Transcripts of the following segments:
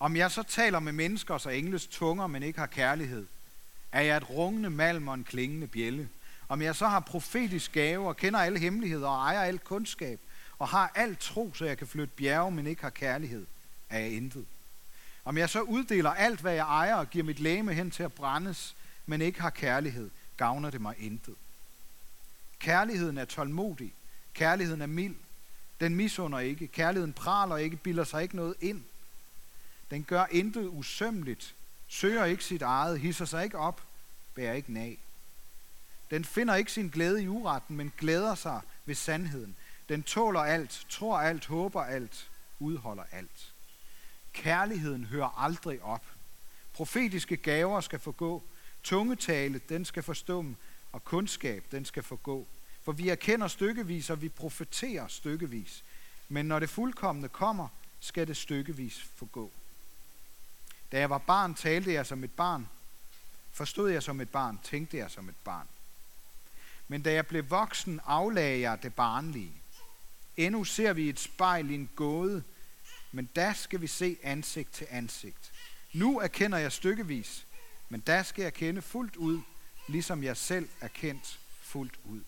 Om jeg så taler med menneskers og engles tunger, men ikke har kærlighed, er jeg et rungende malm og en klingende bjælle. Om jeg så har profetisk gave og kender alle hemmeligheder og ejer alt kundskab, og har alt tro, så jeg kan flytte bjerge, men ikke har kærlighed, er jeg intet. Om jeg så uddeler alt, hvad jeg ejer, og giver mit læme hen til at brændes, men ikke har kærlighed, gavner det mig intet. Kærligheden er tålmodig. Kærligheden er mild. Den misunder ikke. Kærligheden praler ikke, bilder sig ikke noget ind. Den gør intet usømmeligt, søger ikke sit eget, hisser sig ikke op, bærer ikke nag. Den finder ikke sin glæde i uretten, men glæder sig ved sandheden. Den tåler alt, tror alt, håber alt, udholder alt. Kærligheden hører aldrig op. Profetiske gaver skal forgå. Tungetale, den skal forstumme. Og kundskab, den skal forgå. For vi erkender stykkevis, og vi profeterer stykkevis. Men når det fuldkommende kommer, skal det stykkevis forgå. Da jeg var barn, talte jeg som et barn. Forstod jeg som et barn, tænkte jeg som et barn. Men da jeg blev voksen, aflagde jeg det barnlige. Endnu ser vi et spejl i en gåde, men da skal vi se ansigt til ansigt. Nu erkender jeg stykkevis, men da skal jeg kende fuldt ud, ligesom jeg selv er kendt fuldt ud.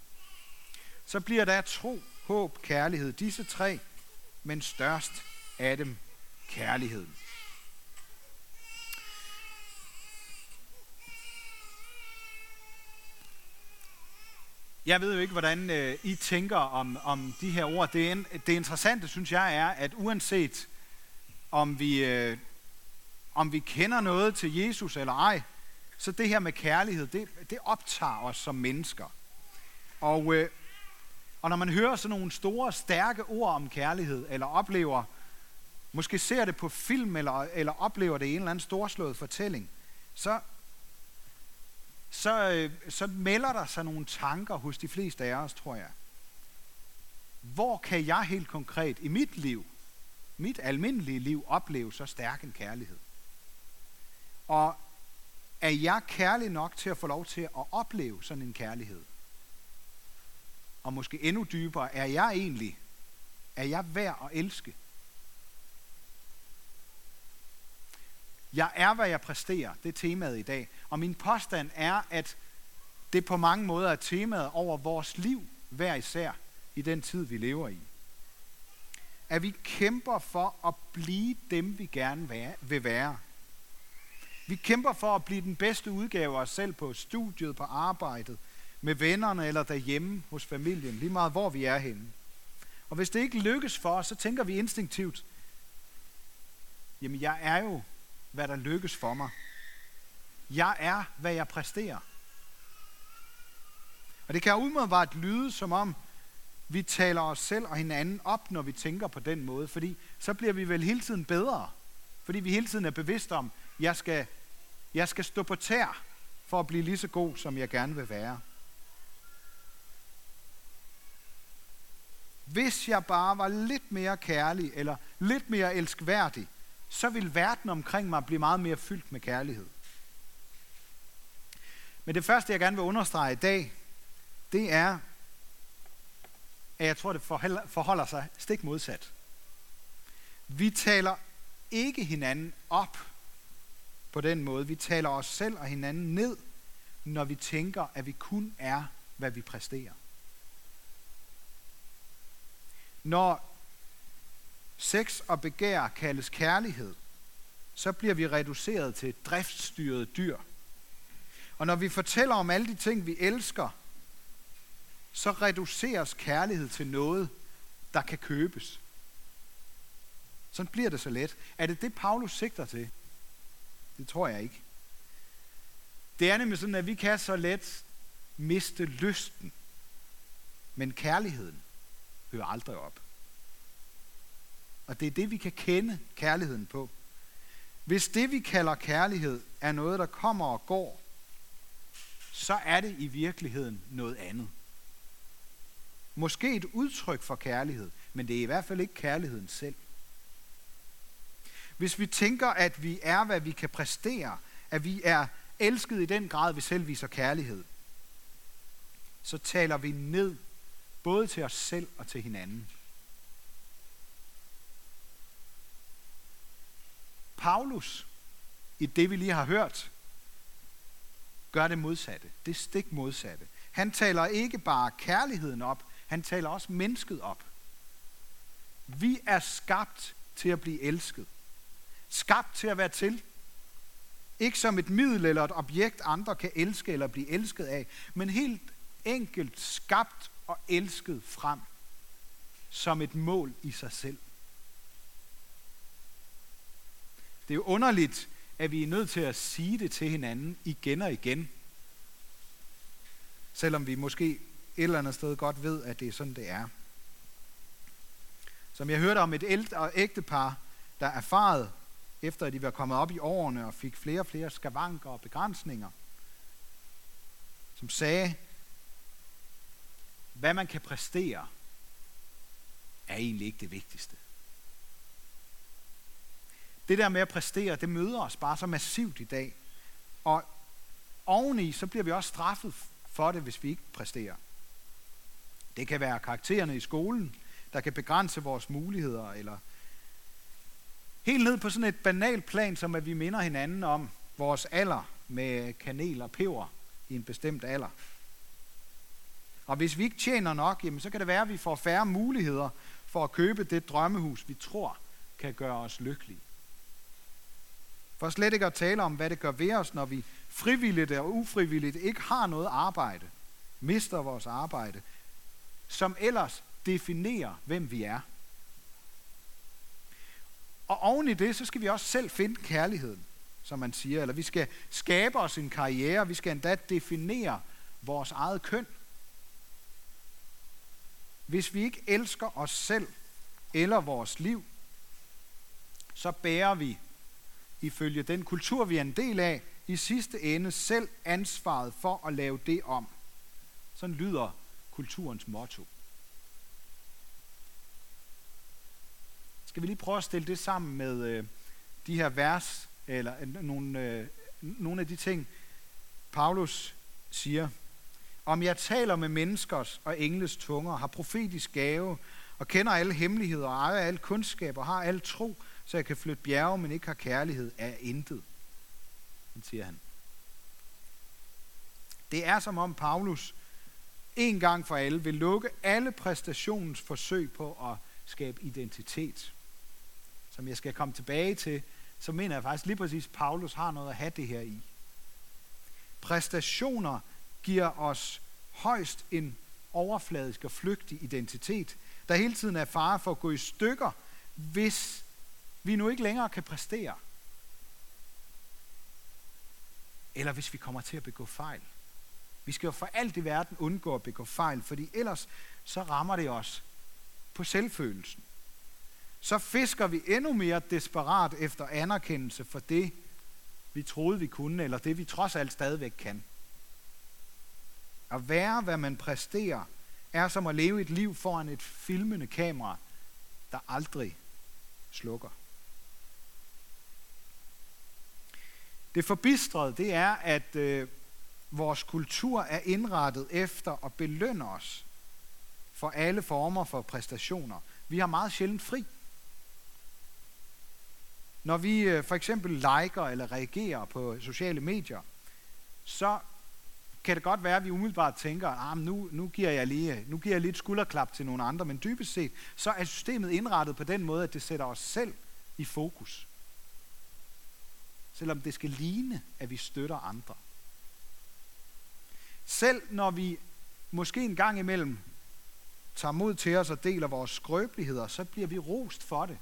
Så bliver der tro, håb, kærlighed, disse tre, men størst af dem kærligheden. Jeg ved jo ikke, hvordan øh, I tænker om, om de her ord. Det, en, det interessante, synes jeg, er, at uanset om vi, øh, om vi kender noget til Jesus eller ej, så det her med kærlighed, det, det optager os som mennesker. Og, øh, og når man hører sådan nogle store, stærke ord om kærlighed, eller oplever, måske ser det på film, eller, eller oplever det i en eller anden storslået fortælling, så, så, øh, så melder der sig nogle tanker hos de fleste af os, tror jeg. Hvor kan jeg helt konkret i mit liv, mit almindelige liv, opleve så stærk en kærlighed? Og er jeg kærlig nok til at få lov til at opleve sådan en kærlighed? Og måske endnu dybere, er jeg egentlig, er jeg værd at elske? Jeg er, hvad jeg præsterer. Det er temaet i dag. Og min påstand er, at det på mange måder er temaet over vores liv hver især i den tid, vi lever i. At vi kæmper for at blive dem, vi gerne vil være. Vi kæmper for at blive den bedste udgave af os selv på studiet, på arbejdet, med vennerne eller derhjemme hos familien, lige meget hvor vi er henne. Og hvis det ikke lykkes for os, så tænker vi instinktivt, jamen jeg er jo hvad der lykkes for mig. Jeg er, hvad jeg præsterer. Og det kan umiddelbart lyde som om, vi taler os selv og hinanden op, når vi tænker på den måde, fordi så bliver vi vel hele tiden bedre. Fordi vi hele tiden er bevidste om, jeg skal, jeg skal stå på tær for at blive lige så god, som jeg gerne vil være. Hvis jeg bare var lidt mere kærlig, eller lidt mere elskværdig, så vil verden omkring mig blive meget mere fyldt med kærlighed. Men det første, jeg gerne vil understrege i dag, det er, at jeg tror, det forholder sig stik modsat. Vi taler ikke hinanden op på den måde. Vi taler os selv og hinanden ned, når vi tænker, at vi kun er, hvad vi præsterer. Når sex og begær kaldes kærlighed, så bliver vi reduceret til et driftsstyret dyr. Og når vi fortæller om alle de ting, vi elsker, så reduceres kærlighed til noget, der kan købes. Sådan bliver det så let. Er det det, Paulus sigter til? Det tror jeg ikke. Det er nemlig sådan, at vi kan så let miste lysten. Men kærligheden hører aldrig op. Og det er det, vi kan kende kærligheden på. Hvis det, vi kalder kærlighed, er noget, der kommer og går, så er det i virkeligheden noget andet. Måske et udtryk for kærlighed, men det er i hvert fald ikke kærligheden selv. Hvis vi tænker, at vi er, hvad vi kan præstere, at vi er elsket i den grad, vi selv viser kærlighed, så taler vi ned både til os selv og til hinanden. Paulus, i det vi lige har hørt, gør det modsatte. Det stik modsatte. Han taler ikke bare kærligheden op, han taler også mennesket op. Vi er skabt til at blive elsket. Skabt til at være til. Ikke som et middel eller et objekt, andre kan elske eller blive elsket af, men helt enkelt skabt og elsket frem som et mål i sig selv. Det er jo underligt, at vi er nødt til at sige det til hinanden igen og igen. Selvom vi måske et eller andet sted godt ved, at det er sådan, det er. Som jeg hørte om et ældre ægtepar, der erfarede, efter at de var kommet op i årene og fik flere og flere skavanker og begrænsninger, som sagde, hvad man kan præstere, er egentlig ikke det vigtigste. Det der med at præstere, det møder os bare så massivt i dag. Og oveni, så bliver vi også straffet for det, hvis vi ikke præsterer. Det kan være karaktererne i skolen, der kan begrænse vores muligheder, eller helt ned på sådan et banalt plan, som at vi minder hinanden om vores alder med kanel og peber i en bestemt alder. Og hvis vi ikke tjener nok, jamen, så kan det være, at vi får færre muligheder for at købe det drømmehus, vi tror kan gøre os lykkelige. For slet ikke at tale om, hvad det gør ved os, når vi frivilligt og ufrivilligt ikke har noget arbejde, mister vores arbejde, som ellers definerer, hvem vi er. Og oven i det, så skal vi også selv finde kærligheden, som man siger. Eller vi skal skabe os en karriere, vi skal endda definere vores eget køn. Hvis vi ikke elsker os selv eller vores liv, så bærer vi ifølge den kultur, vi er en del af, i sidste ende selv ansvaret for at lave det om. Sådan lyder kulturens motto. Skal vi lige prøve at stille det sammen med øh, de her vers, eller øh, nogle, øh, nogle af de ting, Paulus siger. Om jeg taler med menneskers og engles tunger, har profetisk gave, og kender alle hemmeligheder, og ejer al kundskab, og har al tro, så jeg kan flytte bjerge, men ikke har kærlighed, er intet. Siger han. Det er som om Paulus en gang for alle vil lukke alle præstationens forsøg på at skabe identitet. Som jeg skal komme tilbage til, så mener jeg faktisk lige præcis, at Paulus har noget at have det her i. Præstationer giver os højst en overfladisk og flygtig identitet, der hele tiden er fare for at gå i stykker, hvis vi nu ikke længere kan præstere. Eller hvis vi kommer til at begå fejl. Vi skal jo for alt i verden undgå at begå fejl, fordi ellers så rammer det os på selvfølelsen. Så fisker vi endnu mere desperat efter anerkendelse for det, vi troede, vi kunne, eller det, vi trods alt stadigvæk kan. At være, hvad man præsterer, er som at leve et liv foran et filmende kamera, der aldrig slukker. Det forbistrede, det er, at øh, vores kultur er indrettet efter at belønne os for alle former for præstationer. Vi har meget sjældent fri. Når vi øh, for eksempel liker eller reagerer på sociale medier, så kan det godt være, at vi umiddelbart tænker, ah, nu, nu, giver jeg lige, nu giver jeg lige et skulderklap til nogle andre, men dybest set, så er systemet indrettet på den måde, at det sætter os selv i fokus. Selvom det skal ligne, at vi støtter andre. Selv når vi måske en gang imellem tager mod til os og deler vores skrøbeligheder, så bliver vi rost for det.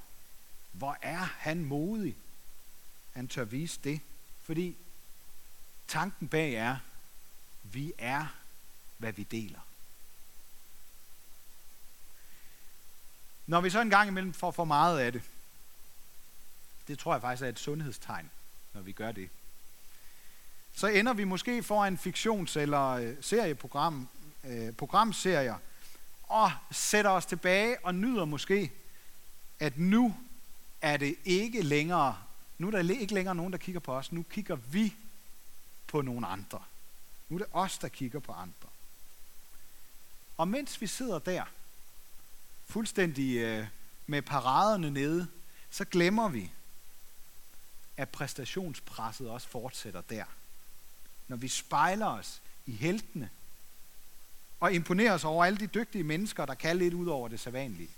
Hvor er han modig? Han tør vise det. Fordi tanken bag er, vi er, hvad vi deler. Når vi så en gang imellem får for meget af det, det tror jeg faktisk er et sundhedstegn, når vi gør det. Så ender vi måske foran en fiktions- eller øh, serieprogram, eh, programserier, og sætter os tilbage og nyder måske, at nu er det ikke længere, nu er der ikke længere nogen, der kigger på os, nu kigger vi på nogle andre. Nu er det os, der kigger på andre. Og mens vi sidder der, fuldstændig øh, med paraderne nede, så glemmer vi, at præstationspresset også fortsætter der. Når vi spejler os i heltene, og imponerer os over alle de dygtige mennesker, der kan lidt ud over det sædvanlige.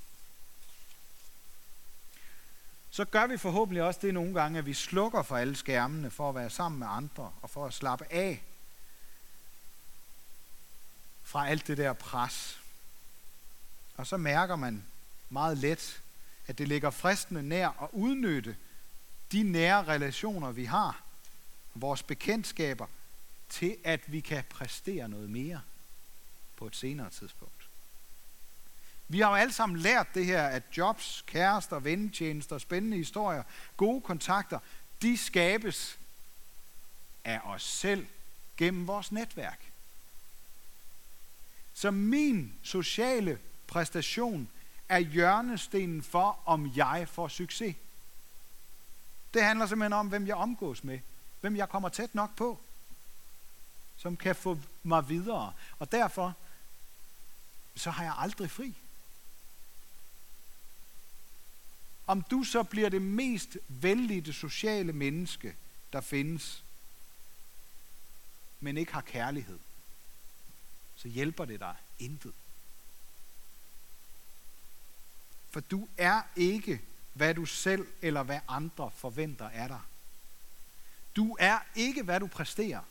Så gør vi forhåbentlig også det nogle gange, at vi slukker for alle skærmene for at være sammen med andre og for at slappe af fra alt det der pres. Og så mærker man meget let, at det ligger fristende nær at udnytte de nære relationer, vi har, vores bekendtskaber, til at vi kan præstere noget mere på et senere tidspunkt. Vi har jo alle sammen lært det her, at jobs, kærester, vennetjenester, spændende historier, gode kontakter, de skabes af os selv gennem vores netværk. Så min sociale præstation er hjørnestenen for, om jeg får succes. Det handler simpelthen om, hvem jeg omgås med, hvem jeg kommer tæt nok på, som kan få mig videre. Og derfor så har jeg aldrig fri. Om du så bliver det mest vellidte sociale menneske, der findes, men ikke har kærlighed, så hjælper det dig intet. For du er ikke, hvad du selv eller hvad andre forventer af dig. Du er ikke, hvad du præsterer.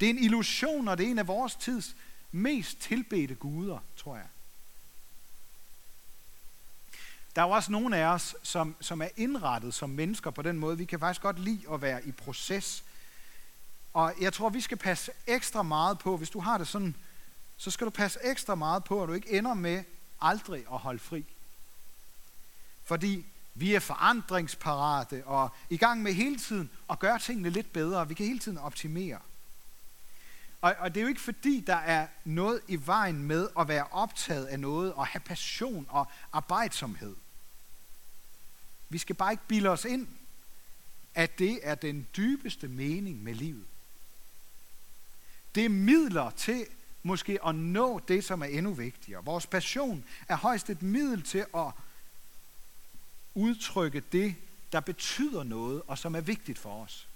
Det er en illusion, og det er en af vores tids mest tilbedte guder, tror jeg. Der er jo også nogle af os, som, som er indrettet som mennesker på den måde. Vi kan faktisk godt lide at være i proces. Og jeg tror, vi skal passe ekstra meget på, hvis du har det sådan, så skal du passe ekstra meget på, at du ikke ender med aldrig at holde fri. Fordi vi er forandringsparate og i gang med hele tiden at gøre tingene lidt bedre. Vi kan hele tiden optimere. Og, og det er jo ikke fordi, der er noget i vejen med at være optaget af noget og have passion og arbejdsomhed. Vi skal bare ikke bilde os ind, at det er den dybeste mening med livet. Det er midler til måske at nå det, som er endnu vigtigere. Vores passion er højst et middel til at udtrykke det, der betyder noget, og som er vigtigt for os.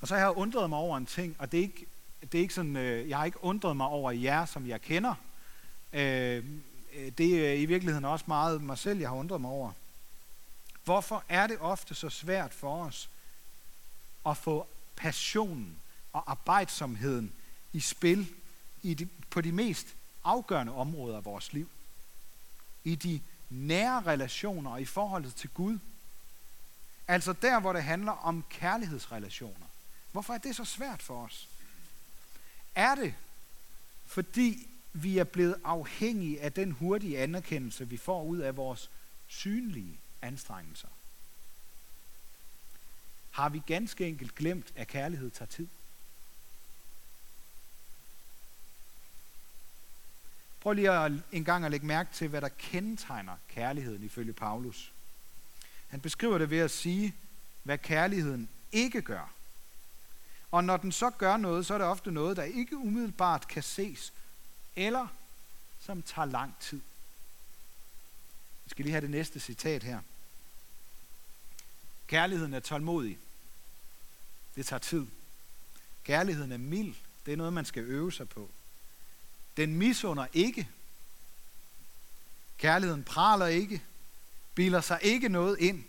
Og så har jeg undret mig over en ting, og det er ikke, det er ikke sådan, øh, jeg har ikke undret mig over jer, som jeg kender. Øh, øh det er i virkeligheden også meget mig selv, jeg har undret mig over. Hvorfor er det ofte så svært for os at få passionen og arbejdsomheden i spil i de, på de mest afgørende områder af vores liv? I de nære relationer og i forholdet til Gud. Altså der, hvor det handler om kærlighedsrelationer. Hvorfor er det så svært for os? Er det, fordi vi er blevet afhængige af den hurtige anerkendelse, vi får ud af vores synlige anstrengelser? Har vi ganske enkelt glemt, at kærlighed tager tid? Prøv lige at, en gang at lægge mærke til, hvad der kendetegner kærligheden ifølge Paulus. Han beskriver det ved at sige, hvad kærligheden ikke gør. Og når den så gør noget, så er det ofte noget, der ikke umiddelbart kan ses, eller som tager lang tid. Vi skal lige have det næste citat her. Kærligheden er tålmodig. Det tager tid. Kærligheden er mild. Det er noget, man skal øve sig på. Den misunder ikke. Kærligheden praler ikke. Biler sig ikke noget ind.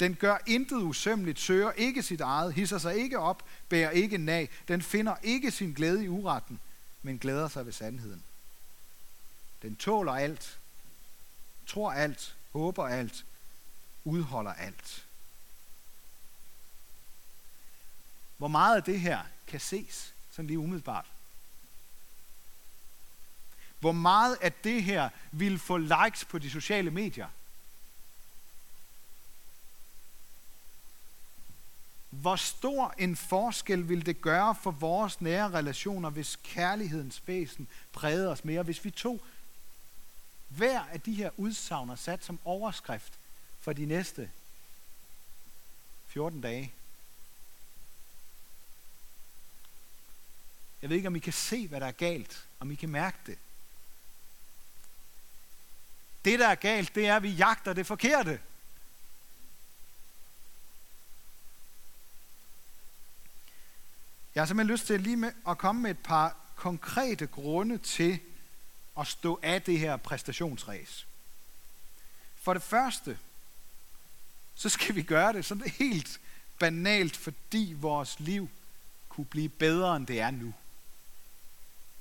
Den gør intet usømmeligt, søger ikke sit eget, hisser sig ikke op, bærer ikke nag. Den finder ikke sin glæde i uretten, men glæder sig ved sandheden. Den tåler alt, tror alt, håber alt, udholder alt. Hvor meget af det her kan ses, sådan lige umiddelbart? Hvor meget af det her vil få likes på de sociale medier? Hvor stor en forskel vil det gøre for vores nære relationer, hvis kærlighedens væsen prægede os mere? Hvis vi tog hver af de her udsagn sat som overskrift for de næste 14 dage. Jeg ved ikke, om I kan se, hvad der er galt, om I kan mærke det. Det, der er galt, det er, at vi jagter det forkerte. Jeg har simpelthen lyst til lige med at komme med et par konkrete grunde til at stå af det her præstationsræs. For det første, så skal vi gøre det sådan helt banalt, fordi vores liv kunne blive bedre, end det er nu.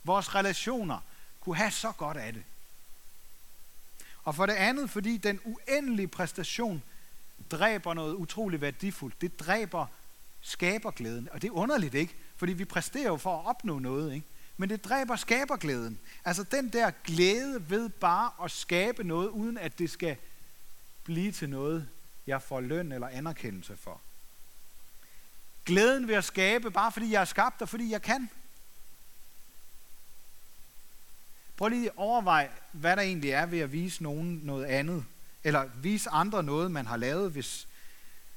Vores relationer kunne have så godt af det. Og for det andet, fordi den uendelige præstation dræber noget utrolig værdifuldt. Det dræber skaberglæden. Og det er underligt, ikke? Fordi vi præsterer jo for at opnå noget, ikke? Men det dræber skaberglæden. Altså den der glæde ved bare at skabe noget, uden at det skal blive til noget, jeg får løn eller anerkendelse for. Glæden ved at skabe, bare fordi jeg er skabt, og fordi jeg kan. Prøv lige at overveje, hvad der egentlig er ved at vise nogen noget andet. Eller vise andre noget, man har lavet, hvis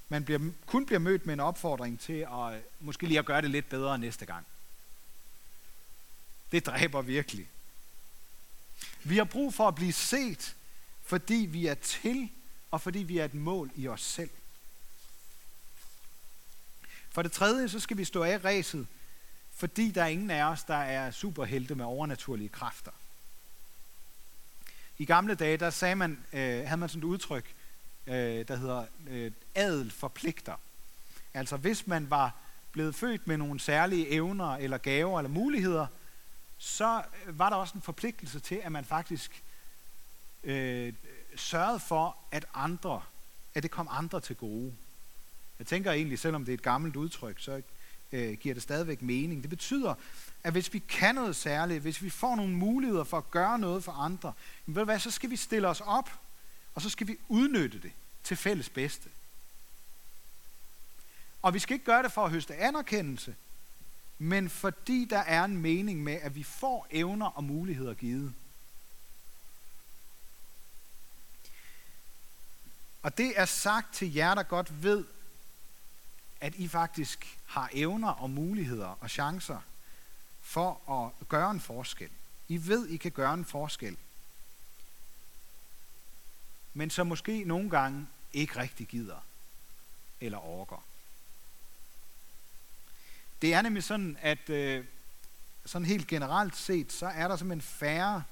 man bliver, kun bliver mødt med en opfordring til at øh, måske lige at gøre det lidt bedre næste gang. Det dræber virkelig. Vi har brug for at blive set, fordi vi er til, og fordi vi er et mål i os selv. For det tredje, så skal vi stå af ræset, fordi der er ingen af os, der er superhelte med overnaturlige kræfter. I gamle dage, der sagde man, øh, havde man sådan et udtryk, øh, der hedder øh, adel forpligter. Altså hvis man var blevet født med nogle særlige evner eller gaver eller muligheder, så øh, var der også en forpligtelse til, at man faktisk øh, sørgede for, at andre, at det kom andre til gode. Jeg tænker egentlig, selvom det er et gammelt udtryk, så øh, giver det stadigvæk mening. Det betyder, at hvis vi kan noget særligt, hvis vi får nogle muligheder for at gøre noget for andre, ved du hvad, så skal vi stille os op, og så skal vi udnytte det til fælles bedste. Og vi skal ikke gøre det for at høste anerkendelse, men fordi der er en mening med, at vi får evner og muligheder givet. Og det er sagt til jer, der godt ved, at I faktisk har evner og muligheder og chancer for at gøre en forskel. I ved, I kan gøre en forskel. Men så måske nogle gange ikke rigtig gider eller overgår. Det er nemlig sådan, at øh, sådan helt generelt set, så er der simpelthen færre,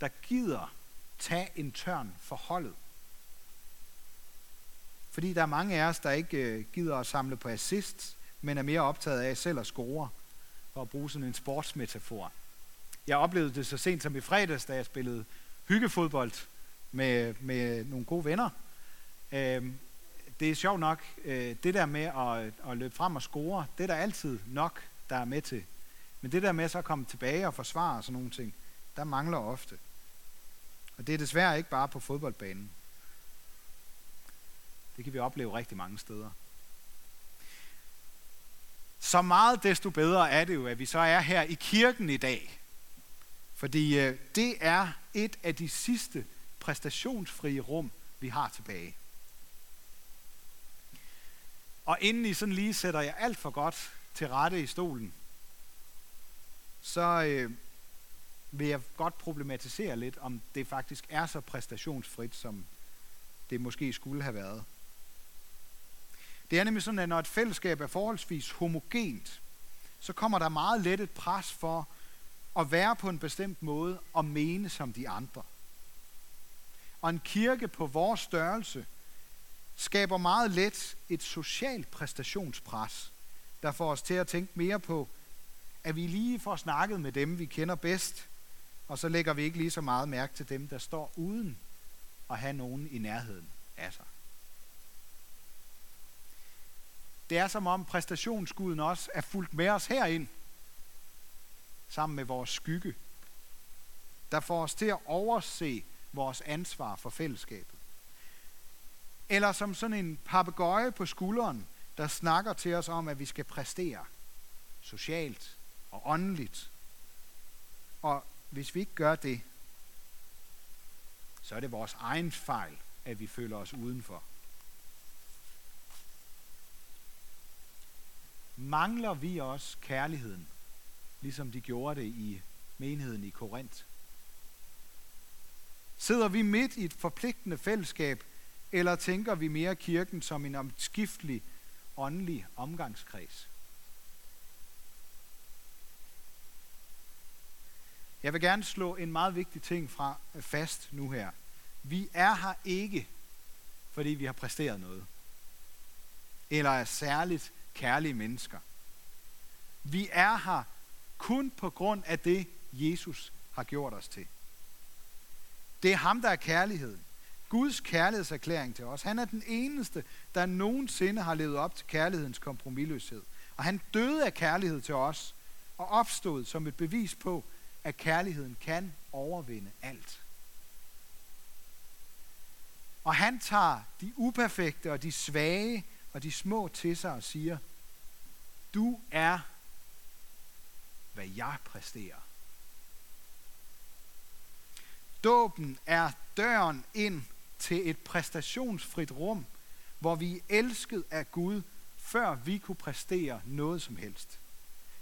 der gider tage en tørn for holdet. Fordi der er mange af os, der ikke øh, gider at samle på assist, men er mere optaget af selv at score, for at bruge sådan en sportsmetafor. Jeg oplevede det så sent som i fredags, da jeg spillede hyggefodbold med, med nogle gode venner. Øh, det er sjovt nok, øh, det der med at, at løbe frem og score, det er der altid nok, der er med til. Men det der med så at komme tilbage og forsvare og sådan nogle ting, der mangler ofte. Og det er desværre ikke bare på fodboldbanen. Det kan vi opleve rigtig mange steder. Så meget desto bedre er det jo, at vi så er her i kirken i dag. Fordi øh, det er et af de sidste præstationsfrie rum, vi har tilbage. Og inden I sådan lige sætter jer alt for godt til rette i stolen, så øh, vil jeg godt problematisere lidt, om det faktisk er så præstationsfrit, som det måske skulle have været. Det er nemlig sådan, at når et fællesskab er forholdsvis homogent, så kommer der meget let et pres for at være på en bestemt måde og mene som de andre. Og en kirke på vores størrelse skaber meget let et socialt præstationspres, der får os til at tænke mere på, at vi lige får snakket med dem, vi kender bedst, og så lægger vi ikke lige så meget mærke til dem, der står uden at have nogen i nærheden af sig. Det er som om præstationsguden også er fuldt med os herind, sammen med vores skygge, der får os til at overse vores ansvar for fællesskabet. Eller som sådan en papegøje på skulderen, der snakker til os om, at vi skal præstere socialt og åndeligt. Og hvis vi ikke gør det, så er det vores egen fejl, at vi føler os udenfor. mangler vi også kærligheden, ligesom de gjorde det i menigheden i Korinth. Sidder vi midt i et forpligtende fællesskab, eller tænker vi mere kirken som en omskiftelig åndelig omgangskreds? Jeg vil gerne slå en meget vigtig ting fra øh, fast nu her. Vi er her ikke, fordi vi har præsteret noget, eller er særligt kærlige mennesker. Vi er her kun på grund af det, Jesus har gjort os til. Det er ham, der er kærligheden. Guds kærlighedserklæring til os. Han er den eneste, der nogensinde har levet op til kærlighedens kompromilløshed. Og han døde af kærlighed til os og opstod som et bevis på, at kærligheden kan overvinde alt. Og han tager de uperfekte og de svage og de små til sig og siger, du er, hvad jeg præsterer. Dåben er døren ind til et præstationsfrit rum, hvor vi er elsket af Gud, før vi kunne præstere noget som helst.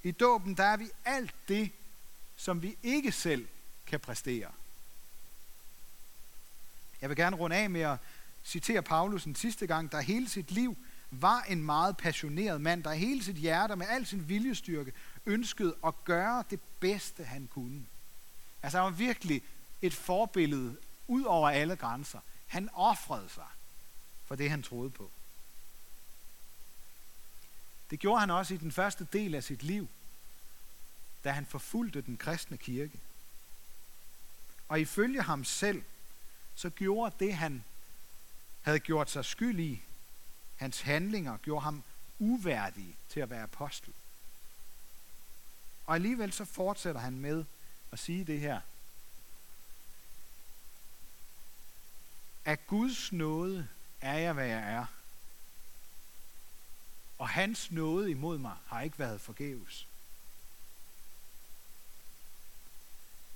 I dåben der er vi alt det, som vi ikke selv kan præstere. Jeg vil gerne runde af med at citere Paulus en sidste gang, der hele sit liv var en meget passioneret mand, der hele sit hjerte med al sin viljestyrke ønskede at gøre det bedste, han kunne. Altså han var virkelig et forbillede ud over alle grænser. Han offrede sig for det, han troede på. Det gjorde han også i den første del af sit liv, da han forfulgte den kristne kirke. Og ifølge ham selv, så gjorde det, han havde gjort sig skyld i, hans handlinger, gjorde ham uværdig til at være apostel. Og alligevel så fortsætter han med at sige det her. Af Guds nåde er jeg, hvad jeg er. Og hans nåde imod mig har ikke været forgæves.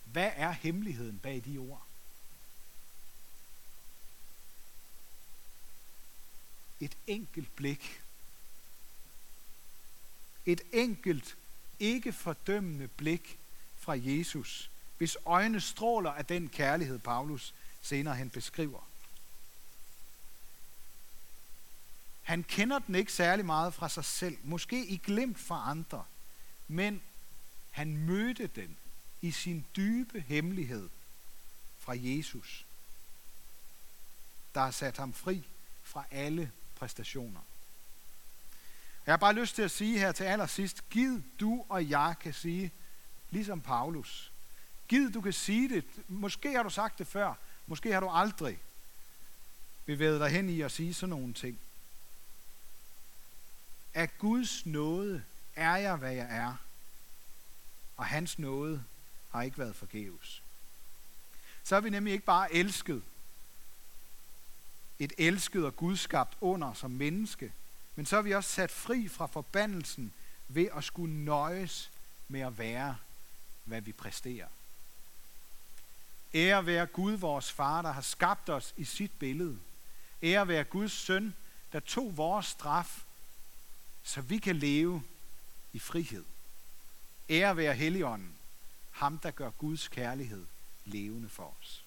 Hvad er hemmeligheden bag de ord? Et enkelt blik. Et enkelt, ikke fordømmende blik fra Jesus, hvis øjne stråler af den kærlighed, Paulus senere hen beskriver. Han kender den ikke særlig meget fra sig selv, måske i glemt fra andre, men han mødte den i sin dybe hemmelighed fra Jesus, der har sat ham fri fra alle præstationer. Jeg har bare lyst til at sige her til allersidst, giv du og jeg kan sige, ligesom Paulus, giv du kan sige det, måske har du sagt det før, måske har du aldrig bevæget dig hen i at sige sådan nogle ting. Af Guds nåde er jeg, hvad jeg er, og hans nåde har ikke været forgæves. Så er vi nemlig ikke bare elsket, et elsket og gudskabt under som menneske, men så er vi også sat fri fra forbandelsen ved at skulle nøjes med at være, hvad vi præsterer. Ære være Gud, vores far, der har skabt os i sit billede. Ære være Guds søn, der tog vores straf, så vi kan leve i frihed. Ære være Helligånden, ham der gør Guds kærlighed levende for os.